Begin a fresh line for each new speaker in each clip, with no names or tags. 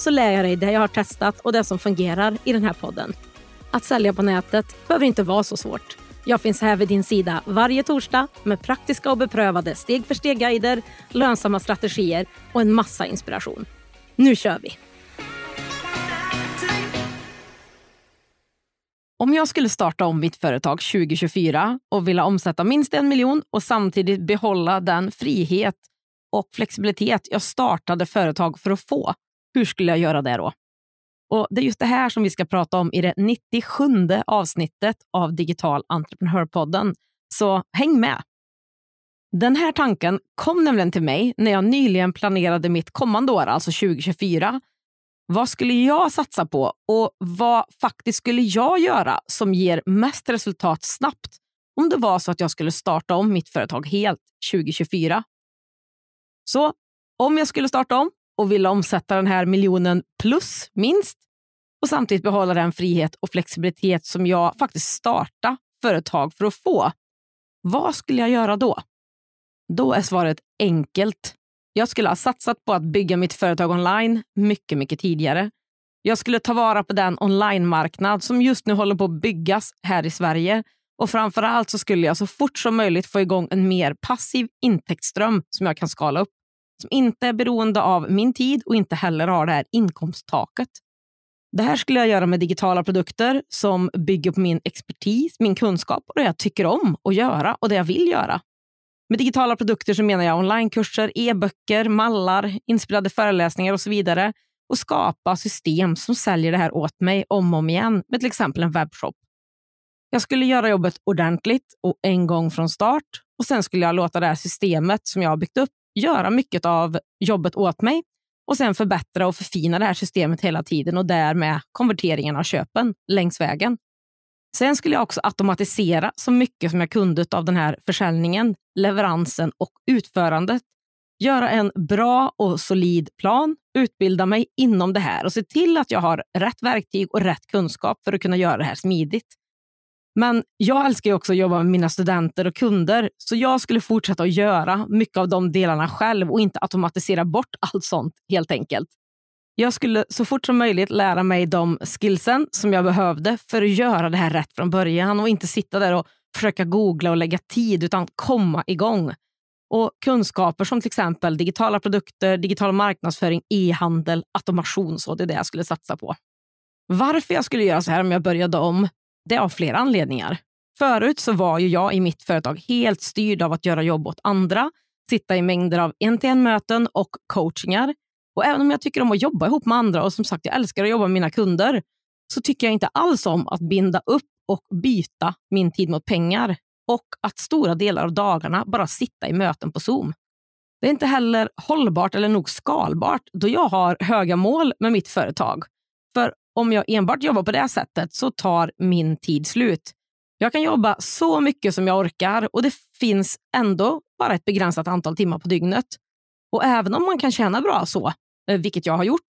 så lär jag dig det jag har testat och det som fungerar i den här podden. Att sälja på nätet behöver inte vara så svårt. Jag finns här vid din sida varje torsdag med praktiska och beprövade steg för steg-guider, lönsamma strategier och en massa inspiration. Nu kör vi! Om jag skulle starta om mitt företag 2024 och vilja omsätta minst en miljon och samtidigt behålla den frihet och flexibilitet jag startade företag för att få, hur skulle jag göra det då? Och Det är just det här som vi ska prata om i det 97 avsnittet av Digital entreprenörpodden. Så häng med! Den här tanken kom nämligen till mig när jag nyligen planerade mitt kommande år, alltså 2024. Vad skulle jag satsa på och vad faktiskt skulle jag göra som ger mest resultat snabbt om det var så att jag skulle starta om mitt företag helt 2024? Så om jag skulle starta om och vill omsätta den här miljonen plus minst och samtidigt behålla den frihet och flexibilitet som jag faktiskt starta företag för att få. Vad skulle jag göra då? Då är svaret enkelt. Jag skulle ha satsat på att bygga mitt företag online mycket, mycket tidigare. Jag skulle ta vara på den online-marknad som just nu håller på att byggas här i Sverige och framför allt så skulle jag så fort som möjligt få igång en mer passiv intäktsström som jag kan skala upp som inte är beroende av min tid och inte heller har det här inkomsttaket. Det här skulle jag göra med digitala produkter som bygger på min expertis, min kunskap och det jag tycker om att göra och det jag vill göra. Med digitala produkter så menar jag onlinekurser, e-böcker, mallar, inspelade föreläsningar och så vidare och skapa system som säljer det här åt mig om och om igen med till exempel en webbshop. Jag skulle göra jobbet ordentligt och en gång från start och sen skulle jag låta det här systemet som jag har byggt upp göra mycket av jobbet åt mig och sen förbättra och förfina det här systemet hela tiden och därmed konverteringen av köpen längs vägen. Sen skulle jag också automatisera så mycket som jag kunde av den här försäljningen, leveransen och utförandet. Göra en bra och solid plan, utbilda mig inom det här och se till att jag har rätt verktyg och rätt kunskap för att kunna göra det här smidigt. Men jag älskar också att jobba med mina studenter och kunder, så jag skulle fortsätta att göra mycket av de delarna själv och inte automatisera bort allt sånt helt enkelt. Jag skulle så fort som möjligt lära mig de skillsen som jag behövde för att göra det här rätt från början och inte sitta där och försöka googla och lägga tid utan komma igång. Och kunskaper som till exempel digitala produkter, digital marknadsföring, e-handel, automation. Så det är det jag skulle satsa på. Varför jag skulle göra så här om jag började om, det av flera anledningar. Förut så var ju jag i mitt företag helt styrd av att göra jobb åt andra, sitta i mängder av en-till-en-möten och coachingar. Och även om jag tycker om att jobba ihop med andra och som sagt jag älskar att jobba med mina kunder, så tycker jag inte alls om att binda upp och byta min tid mot pengar och att stora delar av dagarna bara sitta i möten på Zoom. Det är inte heller hållbart eller nog skalbart då jag har höga mål med mitt företag. För om jag enbart jobbar på det sättet så tar min tid slut. Jag kan jobba så mycket som jag orkar och det finns ändå bara ett begränsat antal timmar på dygnet. Och även om man kan tjäna bra så, eh, vilket jag har gjort,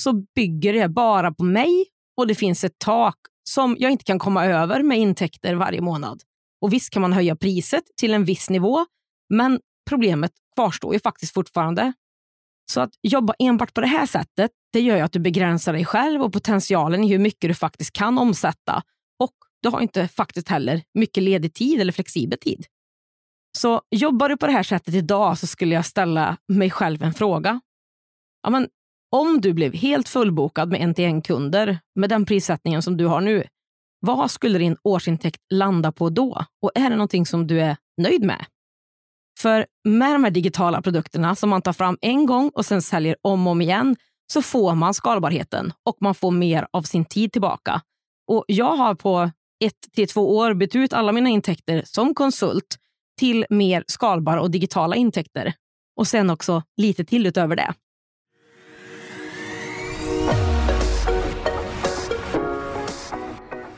så bygger det bara på mig och det finns ett tak som jag inte kan komma över med intäkter varje månad. Och Visst kan man höja priset till en viss nivå, men problemet kvarstår ju faktiskt fortfarande. Så att jobba enbart på det här sättet, det gör ju att du begränsar dig själv och potentialen i hur mycket du faktiskt kan omsätta. Och du har inte faktiskt heller mycket ledig tid eller flexibel tid. Så jobbar du på det här sättet idag så skulle jag ställa mig själv en fråga. Ja, men om du blev helt fullbokad med en-till-en-kunder med den prissättningen som du har nu, vad skulle din årsintäkt landa på då? Och är det någonting som du är nöjd med? För med de här digitala produkterna som man tar fram en gång och sen säljer om och om igen så får man skalbarheten och man får mer av sin tid tillbaka. Och Jag har på ett till två år bytt ut alla mina intäkter som konsult till mer skalbara och digitala intäkter. Och sen också lite till utöver det.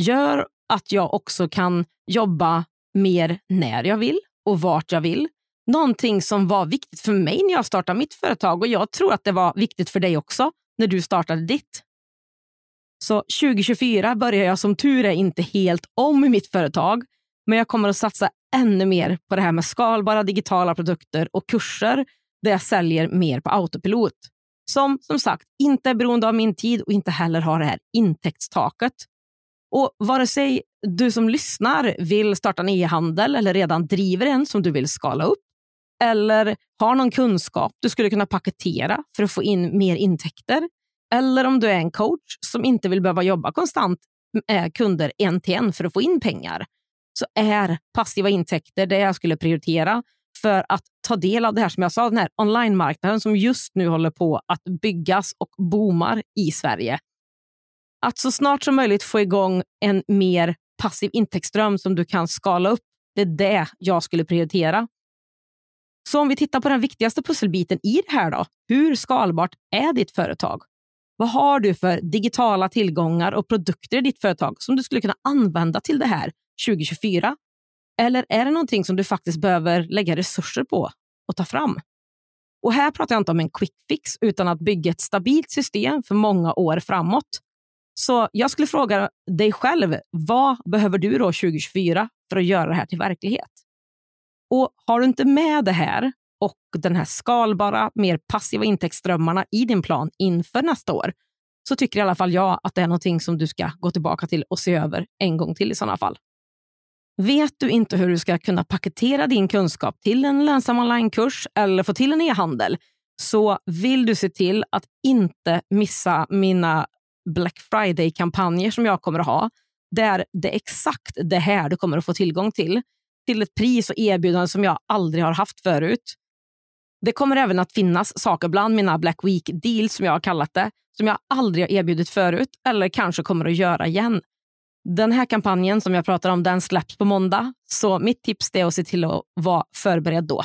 gör att jag också kan jobba mer när jag vill och vart jag vill. Någonting som var viktigt för mig när jag startade mitt företag och jag tror att det var viktigt för dig också när du startade ditt. Så 2024 börjar jag som tur är inte helt om i mitt företag, men jag kommer att satsa ännu mer på det här med skalbara digitala produkter och kurser där jag säljer mer på autopilot. Som som sagt inte är beroende av min tid och inte heller har det här intäktstaket. Och vare sig du som lyssnar vill starta en e-handel eller redan driver en som du vill skala upp eller har någon kunskap du skulle kunna paketera för att få in mer intäkter eller om du är en coach som inte vill behöva jobba konstant med kunder en till en för att få in pengar så är passiva intäkter det jag skulle prioritera för att ta del av det här som jag sa, den här online-marknaden som just nu håller på att byggas och boomar i Sverige. Att så snart som möjligt få igång en mer passiv intäktsström som du kan skala upp, det är det jag skulle prioritera. Så om vi tittar på den viktigaste pusselbiten i det här då. Hur skalbart är ditt företag? Vad har du för digitala tillgångar och produkter i ditt företag som du skulle kunna använda till det här 2024? Eller är det någonting som du faktiskt behöver lägga resurser på och ta fram? Och här pratar jag inte om en quick fix utan att bygga ett stabilt system för många år framåt. Så jag skulle fråga dig själv, vad behöver du då 2024 för att göra det här till verklighet? Och har du inte med det här och den här skalbara, mer passiva intäktsströmmarna i din plan inför nästa år, så tycker i alla fall jag att det är någonting som du ska gå tillbaka till och se över en gång till i sådana fall. Vet du inte hur du ska kunna paketera din kunskap till en lönsam onlinekurs eller få till en e-handel så vill du se till att inte missa mina Black Friday-kampanjer som jag kommer att ha, där det är exakt det här du kommer att få tillgång till, till ett pris och erbjudande som jag aldrig har haft förut. Det kommer även att finnas saker bland mina Black Week deals, som jag har kallat det, som jag aldrig har erbjudit förut eller kanske kommer att göra igen. Den här kampanjen som jag pratar om, den släpps på måndag, så mitt tips är att se till att vara förberedd då.